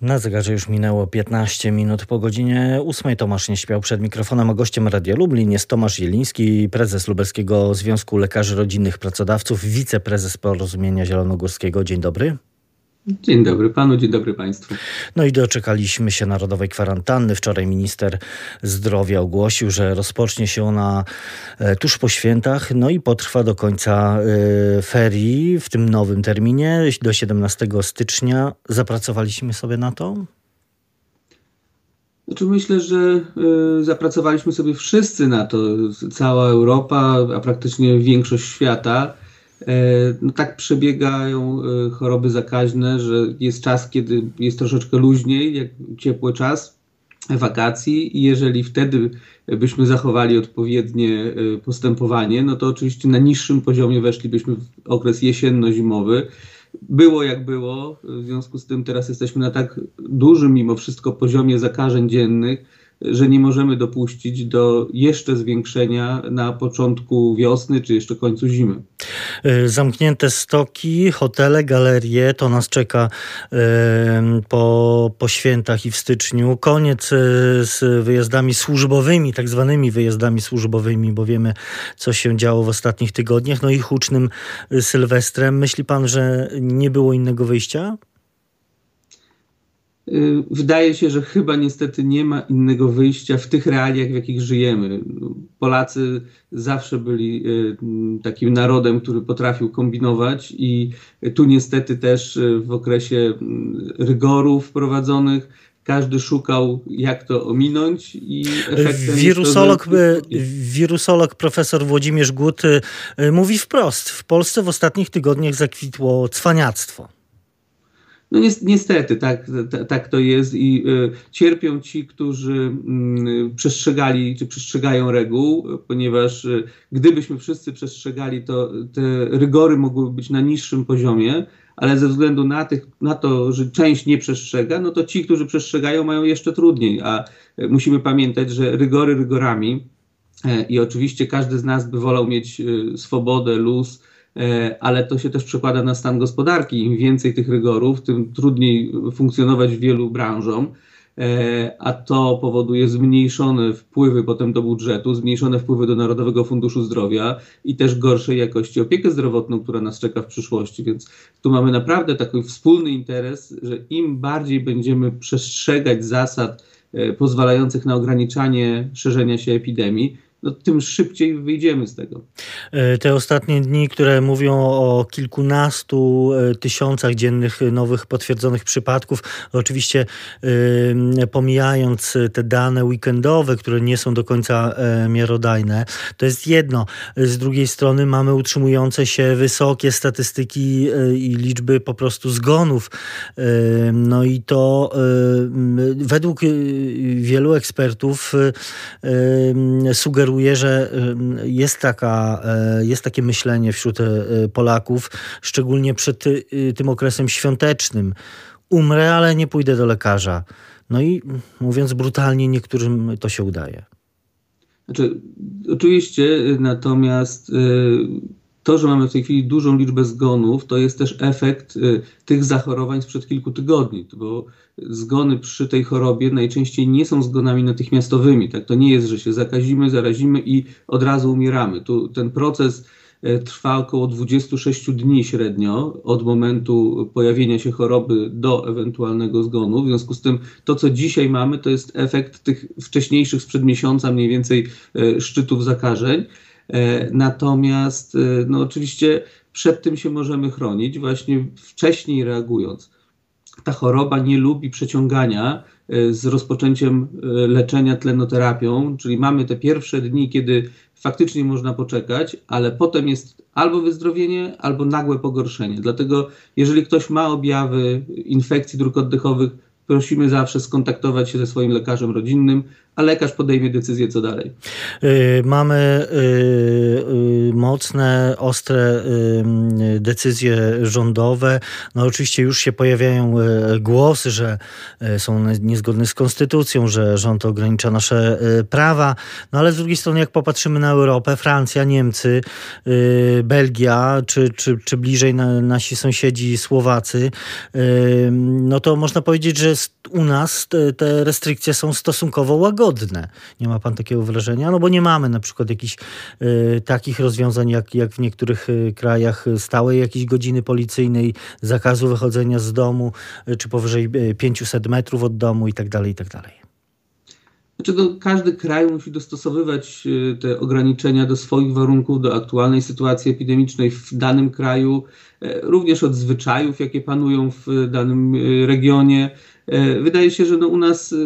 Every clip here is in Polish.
Na zegarze już minęło 15 minut po godzinie 8. Tomasz nie śpiał przed mikrofonem, a gościem Radia Lublin jest Tomasz Jeliński, prezes Lubelskiego Związku Lekarzy Rodzinnych Pracodawców, wiceprezes Porozumienia Zielonogórskiego. Dzień dobry. Dzień dobry panu, dzień dobry państwu. No i doczekaliśmy się narodowej kwarantanny. Wczoraj minister zdrowia ogłosił, że rozpocznie się ona e, tuż po świętach, no i potrwa do końca e, ferii w tym nowym terminie, do 17 stycznia. Zapracowaliśmy sobie na to? Znaczy myślę, że y, zapracowaliśmy sobie wszyscy na to, cała Europa, a praktycznie większość świata. E, no tak przebiegają e, choroby zakaźne, że jest czas, kiedy jest troszeczkę luźniej, jak ciepły czas wakacji i jeżeli wtedy byśmy zachowali odpowiednie e, postępowanie, no to oczywiście na niższym poziomie weszlibyśmy w okres jesienno-zimowy. Było jak było, w związku z tym teraz jesteśmy na tak dużym mimo wszystko poziomie zakażeń dziennych, że nie możemy dopuścić do jeszcze zwiększenia na początku wiosny czy jeszcze końcu zimy. E, zamknięte stoki, hotele, galerie, to nas czeka po, po świętach i w styczniu. Koniec e, z wyjazdami służbowymi, tak zwanymi wyjazdami służbowymi, bo wiemy, co się działo w ostatnich tygodniach. No i hucznym Sylwestrem. Myśli pan, że nie było innego wyjścia? Y, wydaje się, że chyba niestety nie ma innego wyjścia w tych realiach, w jakich żyjemy. Polacy zawsze byli y, takim narodem, który potrafił kombinować, i tu niestety też y, w okresie rygorów wprowadzonych każdy szukał, jak to ominąć i wirusolog, to, wirusolog profesor Włodzimierz Gut mówi wprost, w Polsce w ostatnich tygodniach zakwitło cwaniactwo. No niestety, tak, tak to jest i y, cierpią ci, którzy y, przestrzegali czy przestrzegają reguł, ponieważ y, gdybyśmy wszyscy przestrzegali, to te rygory mogłyby być na niższym poziomie, ale ze względu na, tych, na to, że część nie przestrzega, no to ci, którzy przestrzegają, mają jeszcze trudniej, a y, musimy pamiętać, że rygory rygorami i oczywiście każdy z nas by wolał mieć swobodę, luz, E, ale to się też przekłada na stan gospodarki. Im więcej tych rygorów, tym trudniej funkcjonować wielu branżom, e, a to powoduje zmniejszone wpływy potem do budżetu, zmniejszone wpływy do Narodowego Funduszu Zdrowia i też gorszej jakości opiekę zdrowotną, która nas czeka w przyszłości. Więc tu mamy naprawdę taki wspólny interes, że im bardziej będziemy przestrzegać zasad e, pozwalających na ograniczanie szerzenia się epidemii, no, tym szybciej wyjdziemy z tego. E, te ostatnie dni, które mówią o kilkunastu e, tysiącach dziennych nowych potwierdzonych przypadków, oczywiście pomijając te dane weekendowe, które nie są do końca miarodajne, to jest jedno. Z drugiej strony mamy utrzymujące się wysokie statystyki i liczby po prostu zgonów. No i to według wielu ekspertów sugeruje, sugeruje, że jest, taka, e, jest takie myślenie wśród e, Polaków, szczególnie przed e, tym okresem świątecznym. Umrę, ale nie pójdę do lekarza. No i mówiąc brutalnie, niektórym to się udaje. Znaczy, oczywiście, natomiast to, że mamy w tej chwili dużą liczbę zgonów, to jest też efekt y, tych zachorowań sprzed kilku tygodni, bo zgony przy tej chorobie najczęściej nie są zgonami natychmiastowymi. Tak? To nie jest, że się zakazimy, zarazimy i od razu umieramy. Tu ten proces y, trwa około 26 dni średnio od momentu pojawienia się choroby do ewentualnego zgonu. W związku z tym to, co dzisiaj mamy, to jest efekt tych wcześniejszych sprzed miesiąca mniej więcej y, szczytów zakażeń. E, natomiast, e, no oczywiście, przed tym się możemy chronić, właśnie wcześniej reagując. Ta choroba nie lubi przeciągania e, z rozpoczęciem leczenia tlenoterapią, czyli mamy te pierwsze dni, kiedy faktycznie można poczekać, ale potem jest albo wyzdrowienie, albo nagłe pogorszenie. Dlatego, jeżeli ktoś ma objawy infekcji dróg oddechowych, prosimy zawsze skontaktować się ze swoim lekarzem rodzinnym, a lekarz podejmie decyzję, co dalej. Mamy mocne, ostre decyzje rządowe. No oczywiście już się pojawiają głosy, że są niezgodne z konstytucją, że rząd ogranicza nasze prawa. No ale z drugiej strony, jak popatrzymy na Europę, Francja, Niemcy, Belgia, czy, czy, czy bliżej na, nasi sąsiedzi Słowacy, no to można powiedzieć, że u nas te restrykcje są stosunkowo łagodne. Nie ma pan takiego wrażenia? No bo nie mamy na przykład jakichś y, takich rozwiązań, jak, jak w niektórych y, krajach stałej jakiejś godziny policyjnej, zakazu wychodzenia z domu, y, czy powyżej 500 metrów od domu i tak dalej, i tak dalej. Znaczy, no, każdy kraj musi dostosowywać te ograniczenia do swoich warunków, do aktualnej sytuacji epidemicznej w danym kraju, również od zwyczajów, jakie panują w danym regionie. E, wydaje się, że no u nas e,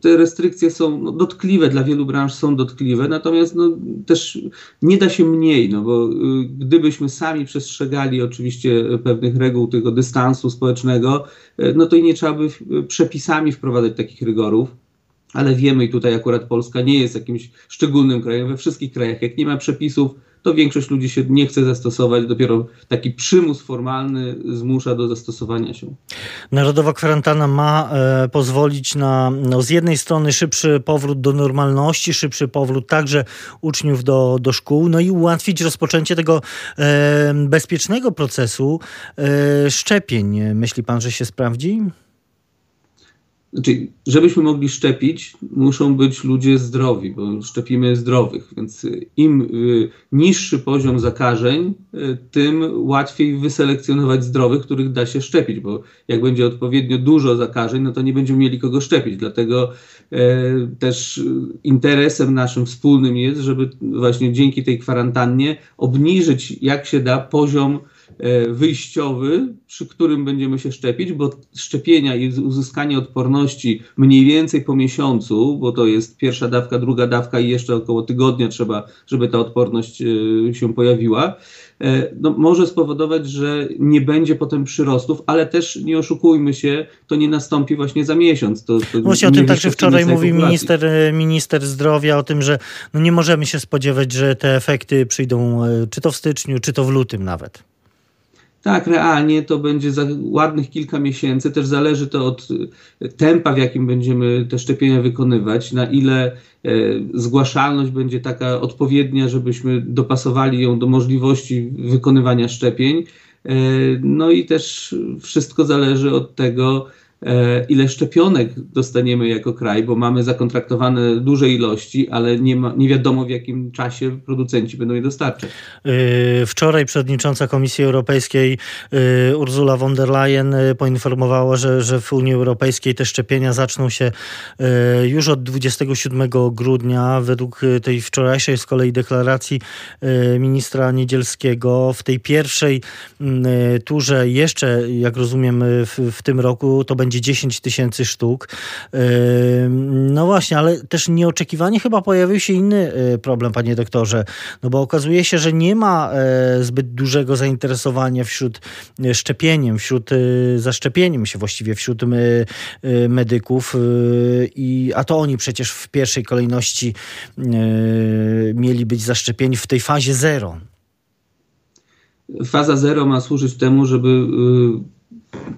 te restrykcje są no dotkliwe, dla wielu branż są dotkliwe, natomiast no też nie da się mniej, no bo e, gdybyśmy sami przestrzegali oczywiście pewnych reguł tego dystansu społecznego, no to i nie trzeba by przepisami wprowadzać takich rygorów ale wiemy i tutaj akurat Polska nie jest jakimś szczególnym krajem. We wszystkich krajach, jak nie ma przepisów, to większość ludzi się nie chce zastosować. Dopiero taki przymus formalny zmusza do zastosowania się. Narodowa kwarantanna ma e, pozwolić na no, z jednej strony szybszy powrót do normalności, szybszy powrót także uczniów do, do szkół, no i ułatwić rozpoczęcie tego e, bezpiecznego procesu e, szczepień. Myśli pan, że się sprawdzi? Znaczy, żebyśmy mogli szczepić, muszą być ludzie zdrowi, bo szczepimy zdrowych, więc im y, niższy poziom zakażeń, y, tym łatwiej wyselekcjonować zdrowych, których da się szczepić, bo jak będzie odpowiednio dużo zakażeń, no to nie będziemy mieli kogo szczepić. Dlatego e, też interesem naszym wspólnym jest, żeby właśnie dzięki tej kwarantannie obniżyć jak się da poziom wyjściowy, przy którym będziemy się szczepić, bo szczepienia i uzyskanie odporności mniej więcej po miesiącu, bo to jest pierwsza dawka, druga dawka i jeszcze około tygodnia trzeba, żeby ta odporność e, się pojawiła. E, no, może spowodować, że nie będzie potem przyrostów, ale też nie oszukujmy się, to nie nastąpi właśnie za miesiąc. To, to właśnie o tym także wczoraj mówił minister, minister zdrowia, o tym, że no nie możemy się spodziewać, że te efekty przyjdą czy to w styczniu, czy to w lutym nawet. Tak, realnie to będzie za ładnych kilka miesięcy. Też zależy to od e, tempa, w jakim będziemy te szczepienia wykonywać, na ile e, zgłaszalność będzie taka odpowiednia, żebyśmy dopasowali ją do możliwości wykonywania szczepień. E, no i też wszystko zależy od tego, ile szczepionek dostaniemy jako kraj, bo mamy zakontraktowane duże ilości, ale nie, ma, nie wiadomo w jakim czasie producenci będą je dostarczać. E, wczoraj przewodnicząca Komisji Europejskiej e, Ursula von der Leyen poinformowała, że, że w Unii Europejskiej te szczepienia zaczną się już od 27 grudnia. Według tej wczorajszej z kolei deklaracji ministra Niedzielskiego w tej pierwszej turze jeszcze, jak rozumiem, w, w tym roku to będzie będzie 10 tysięcy sztuk. No właśnie, ale też nieoczekiwanie chyba pojawił się inny e, problem, panie doktorze, no bo okazuje się, że nie ma e, zbyt dużego zainteresowania wśród e, szczepieniem, wśród zaszczepieniem się właściwie wśród medyków, i, a to oni przecież w pierwszej kolejności mieli być zaszczepieni w tej fazie zero. Faza zero ma służyć temu, żeby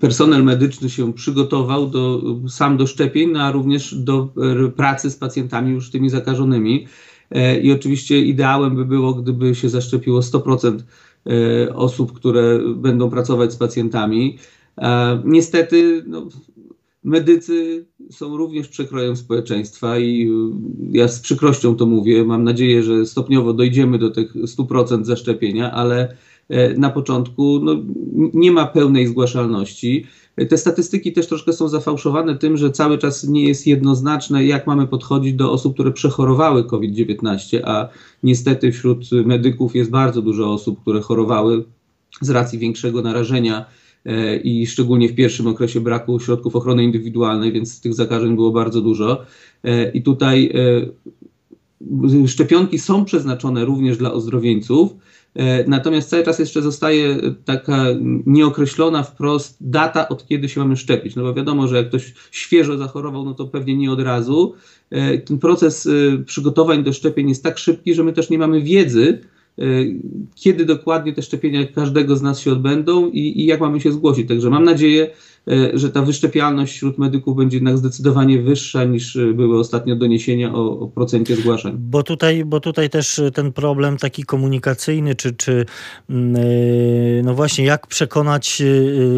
personel medyczny się przygotował do, sam do szczepień, no a również do e, pracy z pacjentami już tymi zakażonymi. E, I oczywiście ideałem by było, gdyby się zaszczepiło 100% e, osób, które będą pracować z pacjentami. Niestety no, medycy są również przekrojem społeczeństwa i ja z przykrością to mówię. Mam nadzieję, że stopniowo dojdziemy do tych 100% zaszczepienia, ale na początku no, nie ma pełnej zgłaszalności. Te statystyki też troszkę są zafałszowane tym, że cały czas nie jest jednoznaczne, jak mamy podchodzić do osób, które przechorowały COVID-19, a niestety wśród medyków jest bardzo dużo osób, które chorowały z racji większego narażenia e, i szczególnie w pierwszym okresie braku środków ochrony indywidualnej, więc tych zakażeń było bardzo dużo. E, I tutaj szczepionki są przeznaczone również dla ozdrowieńców, Natomiast cały czas jeszcze zostaje taka nieokreślona wprost data, od kiedy się mamy szczepić. No bo wiadomo, że jak ktoś świeżo zachorował, no to pewnie nie od razu. Ten proces przygotowań do szczepień jest tak szybki, że my też nie mamy wiedzy, kiedy dokładnie te szczepienia każdego z nas się odbędą i, i jak mamy się zgłosić. Także mam nadzieję, E, że ta wyszczepialność wśród medyków będzie jednak zdecydowanie wyższa niż e, były ostatnio doniesienia o, o procencie zgłaszeń. Bo tutaj, bo tutaj też ten problem taki komunikacyjny, czy, czy mm, e, no właśnie jak przekonać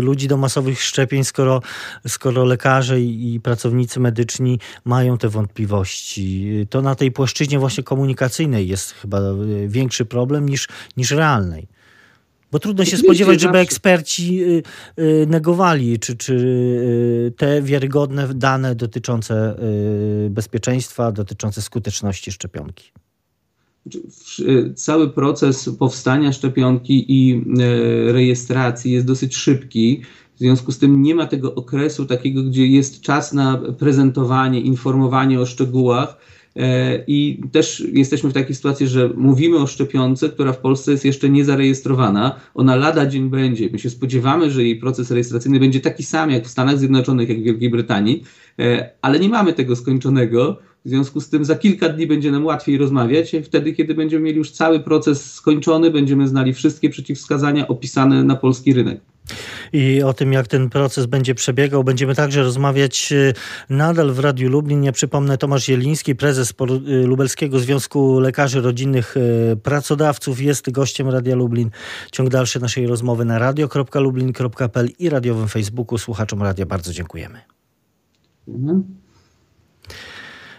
ludzi do masowych szczepień, skoro, skoro lekarze i pracownicy medyczni mają te wątpliwości. To na tej płaszczyźnie właśnie komunikacyjnej jest chyba większy problem niż, niż realnej. Bo trudno się spodziewać, żeby eksperci y, y, negowali, czy, czy y, te wiarygodne dane dotyczące bezpieczeństwa, dotyczące skuteczności szczepionki. Znaczy, cały proces powstania szczepionki i rejestracji jest dosyć szybki. W związku z tym nie ma tego okresu takiego, gdzie jest czas na prezentowanie, informowanie o szczegółach I też jesteśmy w takiej sytuacji, że mówimy o szczepionce, która w Polsce jest jeszcze nie zarejestrowana. Ona lada dzień będzie. My się spodziewamy, że jej proces rejestracyjny będzie taki sam jak w Stanach Zjednoczonych, jak w Wielkiej Brytanii, e, ale nie mamy tego skończonego. W związku z tym za kilka dni będzie nam łatwiej rozmawiać. Wtedy, kiedy będziemy mieli już cały proces skończony, będziemy znali wszystkie przeciwwskazania opisane na polski rynek. I o tym, jak ten proces będzie przebiegał, będziemy także rozmawiać y, nadal w Radiu Lublin. Ja przypomnę, Tomasz Jeliński, prezes y, Lubelskiego Związku Lekarzy Rodzinnych y, Pracodawców, jest gościem Radia Lublin. Ciąg dalszy naszej rozmowy na radio.lublin.pl i radiowym Facebooku. Słuchaczom radia bardzo dziękujemy. Mhm.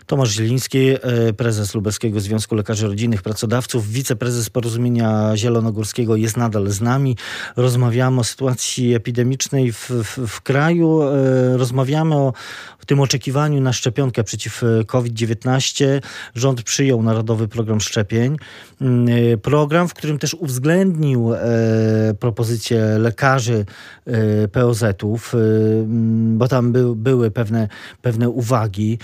Tomasz Zieliński, e, prezes Lubelskiego Związku Lekarzy Rodzinnych Pracodawców, wiceprezes Porozumienia Zielonogórskiego jest nadal z nami. Rozmawiamy o sytuacji epidemicznej w, w, w kraju. E, rozmawiamy o, tym oczekiwaniu na szczepionkę przeciw e, COVID-19 rząd przyjął Narodowy Program Szczepień. Mm, program, w którym też uwzględnił propozycje lekarzy POZ-ów, mm, bo tam by, były pewne, pewne uwagi.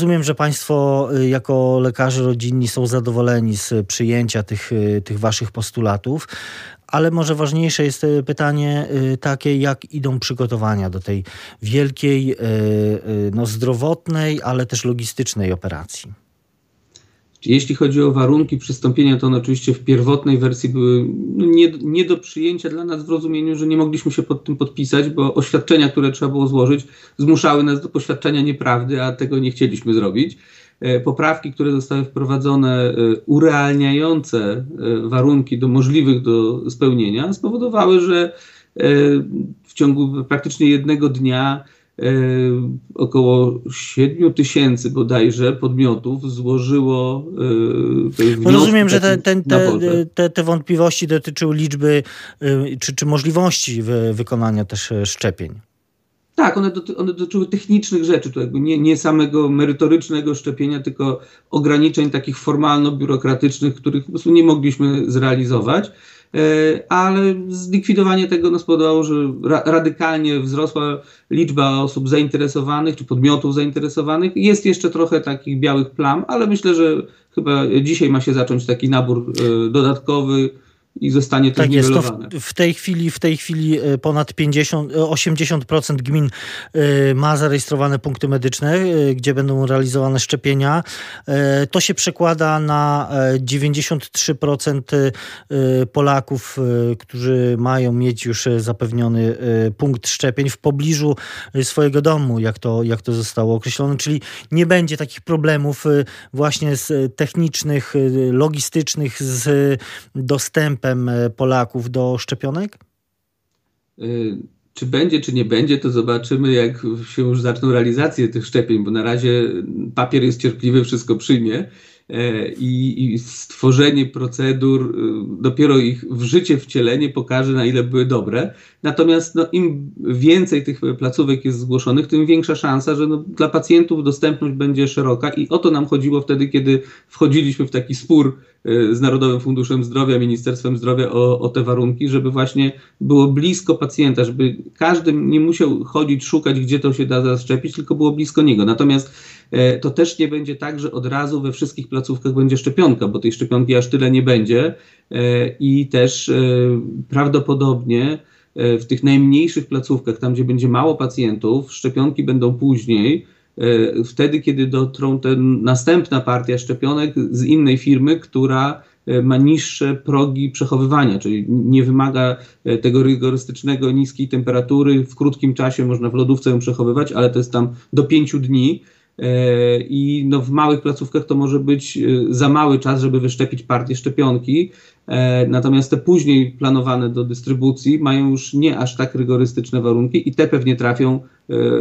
Rozumiem, że Państwo jako lekarze rodzinni są zadowoleni z przyjęcia tych, tych Waszych postulatów, ale może ważniejsze jest e, pytanie takie, jak idą przygotowania do tej wielkiej, no, zdrowotnej, ale też logistycznej operacji. Jeśli chodzi o warunki przystąpienia, to one oczywiście w pierwotnej wersji były no, nie, nie, do przyjęcia dla nas w rozumieniu, że nie mogliśmy się pod tym podpisać, bo oświadczenia, które trzeba było złożyć, zmuszały nas do poświadczenia nieprawdy, a tego nie chcieliśmy zrobić. E, poprawki, które zostały wprowadzone, e, urealniające e, warunki do możliwych do spełnienia, spowodowały, że w ciągu praktycznie jednego dnia około 7 tysięcy bodajże podmiotów złożyło no Rozumiem, że te, te, te, te, wątpliwości dotyczyły liczby czy, czy możliwości wykonania też szczepień. Tak, one, doty, one dotyczyły technicznych rzeczy, to jakby nie, nie samego merytorycznego szczepienia, tylko ograniczeń takich formalno-biurokratycznych, których po prostu nie mogliśmy zrealizować. E, ale zlikwidowanie tego no, spowodowało, że ra radykalnie wzrosła liczba osób zainteresowanych czy podmiotów zainteresowanych. Jest jeszcze trochę takich białych plam, ale myślę, że chyba dzisiaj ma się zacząć taki nabór e, dodatkowy i zostanie to tak. Jest, to w, w, tej chwili, w tej chwili e, ponad 50, 80% e, gmin e, ma zarejestrowane punkty medyczne, gdzie będą realizowane szczepienia. To się przekłada na 93% Polaków, którzy mają mieć już zapewniony punkt szczepień w pobliżu swojego domu, jak to, jak to zostało określone. Czyli nie będzie takich problemów właśnie z technicznych, logistycznych, z dostępem e, Polaków do szczepionek? E, czy będzie, czy nie będzie, to zobaczymy, jak się już zaczną realizacje tych szczepień, bo na razie papier jest cierpliwy, wszystko przyjmie. E, I, i, stworzenie procedur, dopiero ich w życie wcielenie pokaże, na ile były dobre. Natomiast no, im więcej tych placówek jest zgłoszonych, tym większa szansa, że no, dla pacjentów dostępność będzie szeroka i o to nam chodziło wtedy, kiedy wchodziliśmy w taki spór z Narodowym Funduszem Zdrowia, Ministerstwem Zdrowia o, o te warunki, żeby właśnie było blisko pacjenta, żeby każdy nie musiał chodzić, szukać, gdzie to się da zaszczepić, tylko było blisko niego. Natomiast to też nie będzie tak, że od razu we wszystkich placówkach będzie szczepionka, bo tej szczepionki aż tyle nie będzie i też prawdopodobnie w tych najmniejszych placówkach, tam gdzie będzie mało pacjentów, szczepionki będą później, e, wtedy, kiedy dotrą ten następna partia szczepionek z innej firmy, która e, ma niższe progi przechowywania, czyli nie wymaga e, tego rygorystycznego niskiej temperatury. W krótkim czasie można w lodówce ją przechowywać, ale to jest tam do pięciu dni. I no w małych placówkach to może być za mały czas, żeby wyszczepić partię szczepionki. E, natomiast te później planowane do dystrybucji mają już nie aż tak rygorystyczne warunki i te pewnie trafią e,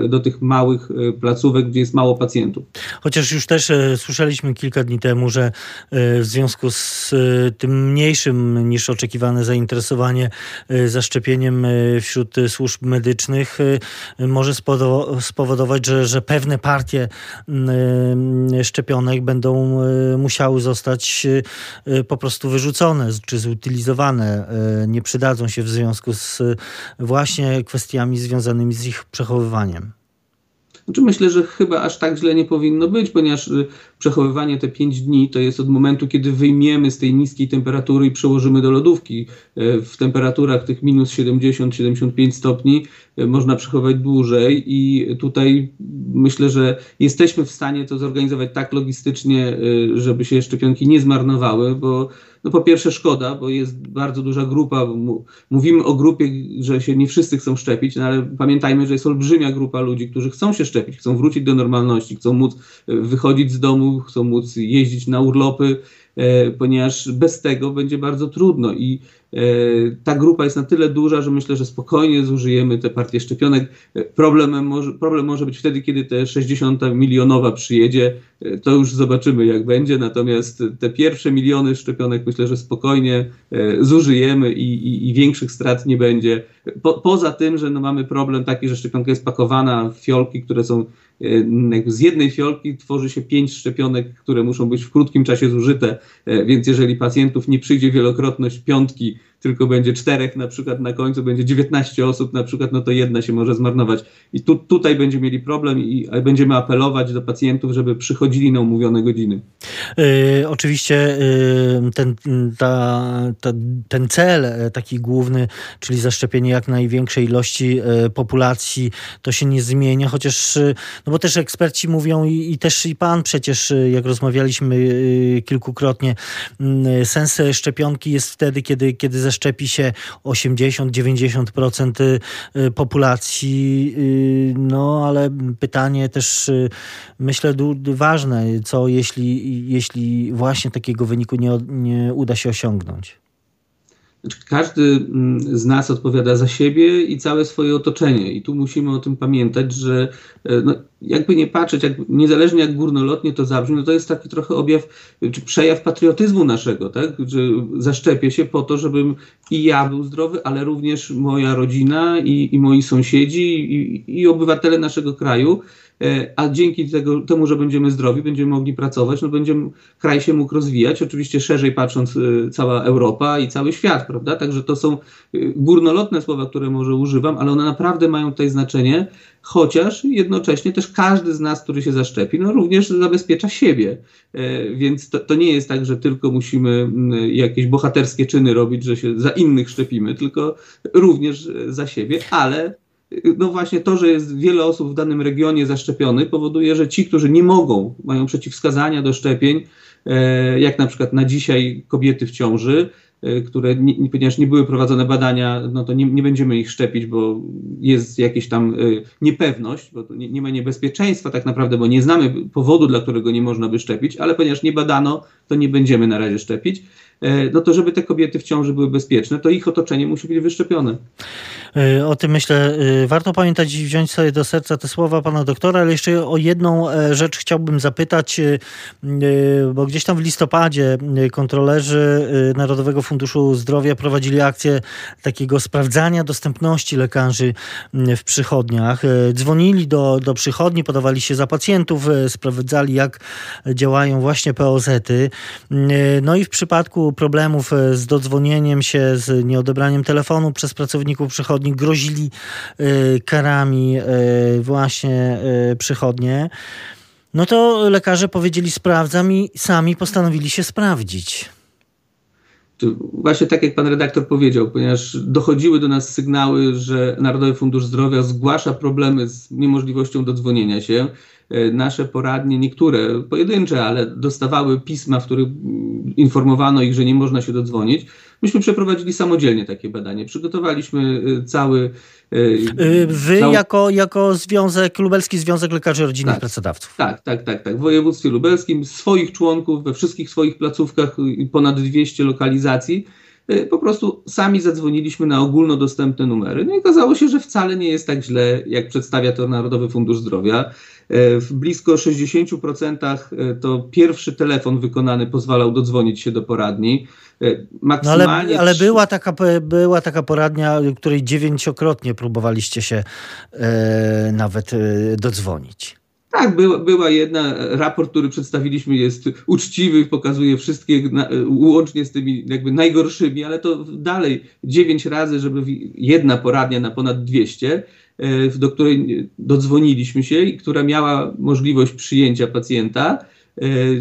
do tych małych e, placówek, gdzie jest mało pacjentów. Chociaż już też słyszeliśmy kilka dni temu, że w związku z tym mniejszym niż oczekiwane zainteresowanie zaszczepieniem wśród służb medycznych może spowodować, że, że pewne partie szczepionek będą musiały zostać po prostu wyrzucone czy zutylizowane e, nie przydadzą się w związku z e, właśnie kwestiami związanymi z ich przechowywaniem? Znaczy myślę, że chyba aż tak źle nie powinno być, ponieważ y, przechowywanie te 5 dni to jest od momentu, kiedy wyjmiemy z tej niskiej temperatury i przełożymy do lodówki. E, w temperaturach tych minus 70-75 stopni e, można przechowywać dłużej i tutaj myślę, że jesteśmy w stanie to zorganizować tak logistycznie, żeby się szczepionki nie zmarnowały, bo no po pierwsze szkoda, bo jest bardzo duża grupa, mówimy o grupie, że się nie wszyscy chcą szczepić, no ale pamiętajmy, że jest olbrzymia grupa ludzi, którzy chcą się szczepić, chcą wrócić do normalności, chcą móc wychodzić z domu, chcą móc jeździć na urlopy, e, ponieważ bez tego będzie bardzo trudno i e, ta grupa jest na tyle duża, że myślę, że spokojnie zużyjemy te partie szczepionek. E, problemem może, problem może być wtedy, kiedy te 60 milionowa przyjedzie, to już zobaczymy jak będzie, natomiast te pierwsze miliony szczepionek myślę, że spokojnie zużyjemy i, i, i większych strat nie będzie. Po, poza tym, że no mamy problem taki, że szczepionka jest pakowana w fiolki, które są E, z jednej fiolki tworzy się pięć szczepionek, które muszą być w krótkim czasie zużyte, e, więc jeżeli pacjentów nie przyjdzie wielokrotność piątki, tylko będzie czterech na przykład na końcu, będzie 19 osób na przykład, no to jedna się może zmarnować. I tu, tutaj będziemy mieli problem i będziemy apelować do pacjentów, żeby przychodzili na umówione godziny. Yy, oczywiście yy, ten, ta, ta, ten cel e, taki główny, czyli zaszczepienie jak największej ilości yy, populacji, to się nie zmienia, chociaż, no bo też eksperci mówią i, i też i pan przecież, jak rozmawialiśmy kilkukrotnie, sens szczepionki jest wtedy, kiedy, kiedy zaszczepi się 80-90% y, y, populacji. Y, no ale pytanie też myślę ważne, co jeśli, jeśli właśnie takiego wyniku nie, nie uda się osiągnąć? Znaczy, każdy mm, z nas odpowiada za siebie i całe swoje otoczenie. I tu musimy o tym pamiętać, że e, no, jakby nie patrzeć, jak, niezależnie jak górnolotnie to zabrzmi, no to jest taki trochę objaw, czy przejaw patriotyzmu naszego, tak? Że zaszczepię się po to, żebym i ja był zdrowy, ale również moja rodzina i, i moi sąsiedzi i, i obywatele naszego kraju a dzięki tego, temu, że będziemy zdrowi, będziemy mogli pracować, no będziemy, kraj się mógł rozwijać, oczywiście szerzej patrząc e, cała Europa i cały świat, prawda? Także to są e, górnolotne słowa, które może używam, ale one naprawdę mają tutaj znaczenie, chociaż jednocześnie też każdy z nas, który się zaszczepi, no również zabezpiecza siebie. Więc to, to nie jest tak, że tylko musimy jakieś bohaterskie czyny robić, że się za innych szczepimy, tylko również za siebie, ale no właśnie to, że jest wiele osób w danym regionie zaszczepionych, powoduje, że ci, którzy nie mogą, mają przeciwwskazania do szczepień, e, jak na przykład na dzisiaj kobiety w ciąży, e, które, nie, ponieważ nie były prowadzone badania, no to nie, nie będziemy ich szczepić, bo jest jakaś tam e, niepewność, bo nie, nie, ma niebezpieczeństwa tak naprawdę, bo nie znamy powodu, dla którego nie można by szczepić, ale ponieważ nie badano, to nie będziemy na razie szczepić. No to żeby te kobiety w ciąży były bezpieczne, to ich otoczenie musi być wyszczepione. E, o tym myślę, e, warto pamiętać i wziąć sobie do serca te słowa pana doktora, ale jeszcze o jedną e, rzecz chciałbym zapytać, bo gdzieś tam w listopadzie kontrolerzy Narodowego Funduszu Zdrowia prowadzili akcję takiego sprawdzania dostępności lekarzy w przychodniach. Dzwonili do, do przychodni, podawali się za pacjentów, sprawdzali jak działają właśnie POZ-y. No i w przypadku problemów z dodzwonieniem się, z nieodebraniem telefonu przez pracowników przychodni, grozili y, karami y, właśnie przychodnie, no to lekarze powiedzieli sprawdzam i sami postanowili się sprawdzić. Właśnie tak jak pan redaktor powiedział, ponieważ dochodziły do nas sygnały, że Narodowy Fundusz Zdrowia zgłasza problemy z niemożliwością dodzwonienia się. Nasze poradnie, niektóre pojedyncze, ale dostawały pisma, w których informowano ich, że nie można się dodzwonić. Myśmy przeprowadzili samodzielnie takie badanie. Przygotowaliśmy y, cały. Y, y, wy cały... jako, jako związek, Lubelski Związek Lekarzy Rodzinnych tak, Pracodawców. Tak, tak, tak, tak. W województwie lubelskim swoich członków we wszystkich swoich placówkach ponad 200 lokalizacji po prostu sami zadzwoniliśmy na ogólnodostępne numery. No i okazało się, że wcale nie jest tak źle, jak przedstawia to Narodowy Fundusz Zdrowia. W blisko 60% to pierwszy telefon wykonany pozwalał dodzwonić się do poradni. Maksymalnie no ale, ale była, taka, była taka poradnia, której dziewięciokrotnie próbowaliście się e, nawet e, dodzwonić. Tak, była, była jedna, raport, który przedstawiliśmy jest uczciwy, pokazuje wszystkie, łącznie z tymi jakby najgorszymi, ale to dalej dziewięć razy, żeby jedna poradnia na ponad 200, e, do której dodzwoniliśmy się i która miała możliwość przyjęcia pacjenta, E,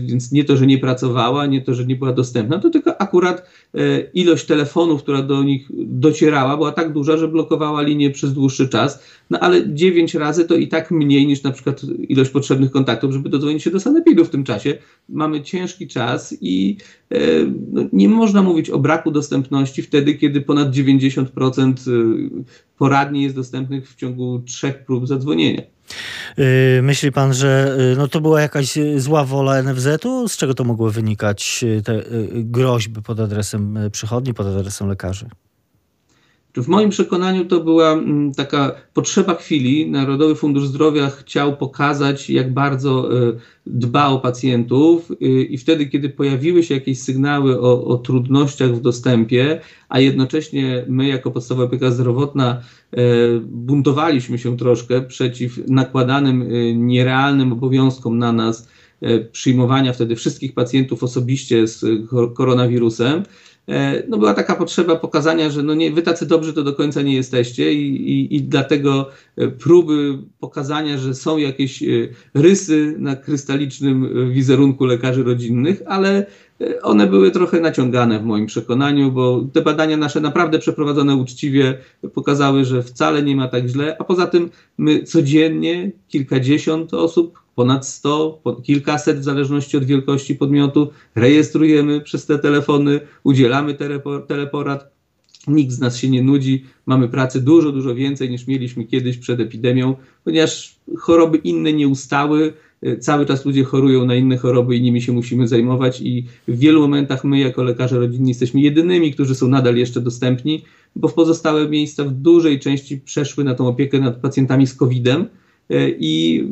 więc nie to, że nie pracowała, nie to, że nie była dostępna, to tylko akurat e, ilość telefonów, która do nich docierała, była tak duża, że blokowała linię przez dłuższy czas. No ale 9 razy to i tak mniej niż na przykład ilość potrzebnych kontaktów, żeby dodzwonić się do sanepidu w tym czasie. Mamy ciężki czas i e, nie można mówić o braku dostępności wtedy, kiedy ponad 90% poradni jest dostępnych w ciągu trzech prób zadzwonienia. Y, myśli pan, że y, no to była jakaś zła wola NFZ-u? Z czego to mogło wynikać, y, te groźby pod adresem przychodni, pod adresem lekarzy? W moim przekonaniu to była mm, taka potrzeba chwili. Narodowy Fundusz Zdrowia chciał pokazać, jak bardzo dba o pacjentów, i wtedy, kiedy pojawiły się jakieś sygnały o, o trudnościach w dostępie, a jednocześnie my, jako podstawowa opieka zdrowotna, E, buntowaliśmy się troszkę przeciw nakładanym e, nierealnym obowiązkom na nas e, przyjmowania wtedy wszystkich pacjentów osobiście z koronawirusem. No była taka potrzeba pokazania, że no nie, wy tacy dobrzy to do końca nie jesteście i, i, i dlatego próby pokazania, że są jakieś rysy na krystalicznym wizerunku lekarzy rodzinnych, ale one były trochę naciągane w moim przekonaniu, bo te badania nasze naprawdę przeprowadzone uczciwie pokazały, że wcale nie ma tak źle, a poza tym my codziennie kilkadziesiąt osób, ponad sto, kilkaset w zależności od wielkości podmiotu rejestrujemy przez te telefony, udzielamy teleporad. Nikt z nas się nie nudzi, mamy pracy dużo, dużo więcej niż mieliśmy kiedyś przed epidemią, ponieważ choroby inne nie ustały, cały czas ludzie chorują na inne choroby i nimi się musimy zajmować i w wielu momentach my jako lekarze rodzinni jesteśmy jedynymi, którzy są nadal jeszcze dostępni, bo w pozostałe miejsca w dużej części przeszły na tą opiekę nad pacjentami z COVID-em i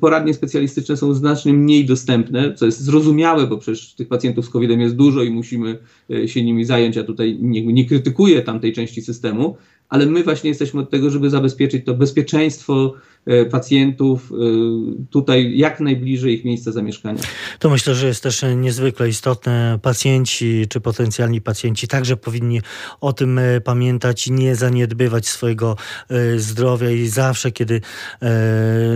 poradnie specjalistyczne są znacznie mniej dostępne, co jest zrozumiałe, bo przecież tych pacjentów z COVID-em jest dużo i musimy y, się nimi zająć. Ja tutaj nie, nie krytykuję tamtej części systemu, ale my właśnie jesteśmy od tego, żeby zabezpieczyć to bezpieczeństwo e, pacjentów e, tutaj jak najbliżej ich miejsca zamieszkania. To myślę, że jest też niezwykle istotne. Pacjenci czy potencjalni pacjenci także powinni o tym e, pamiętać i nie zaniedbywać swojego zdrowia i zawsze, kiedy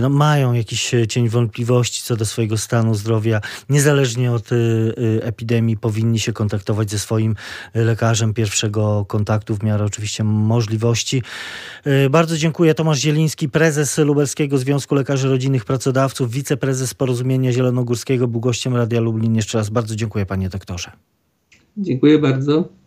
no, mają jakiś cień wątpliwości co do swojego stanu zdrowia, niezależnie od epidemii, powinni się kontaktować ze swoim lekarzem pierwszego kontaktu w miarę oczywiście możliwości E, bardzo dziękuję. Tomasz Zieliński, prezes Lubelskiego Związku Lekarzy Rodzinnych Pracodawców, wiceprezes Porozumienia Zielonogórskiego, był gościem Radia Lublin. Jeszcze raz bardzo dziękuję panie doktorze. Dziękuję bardzo.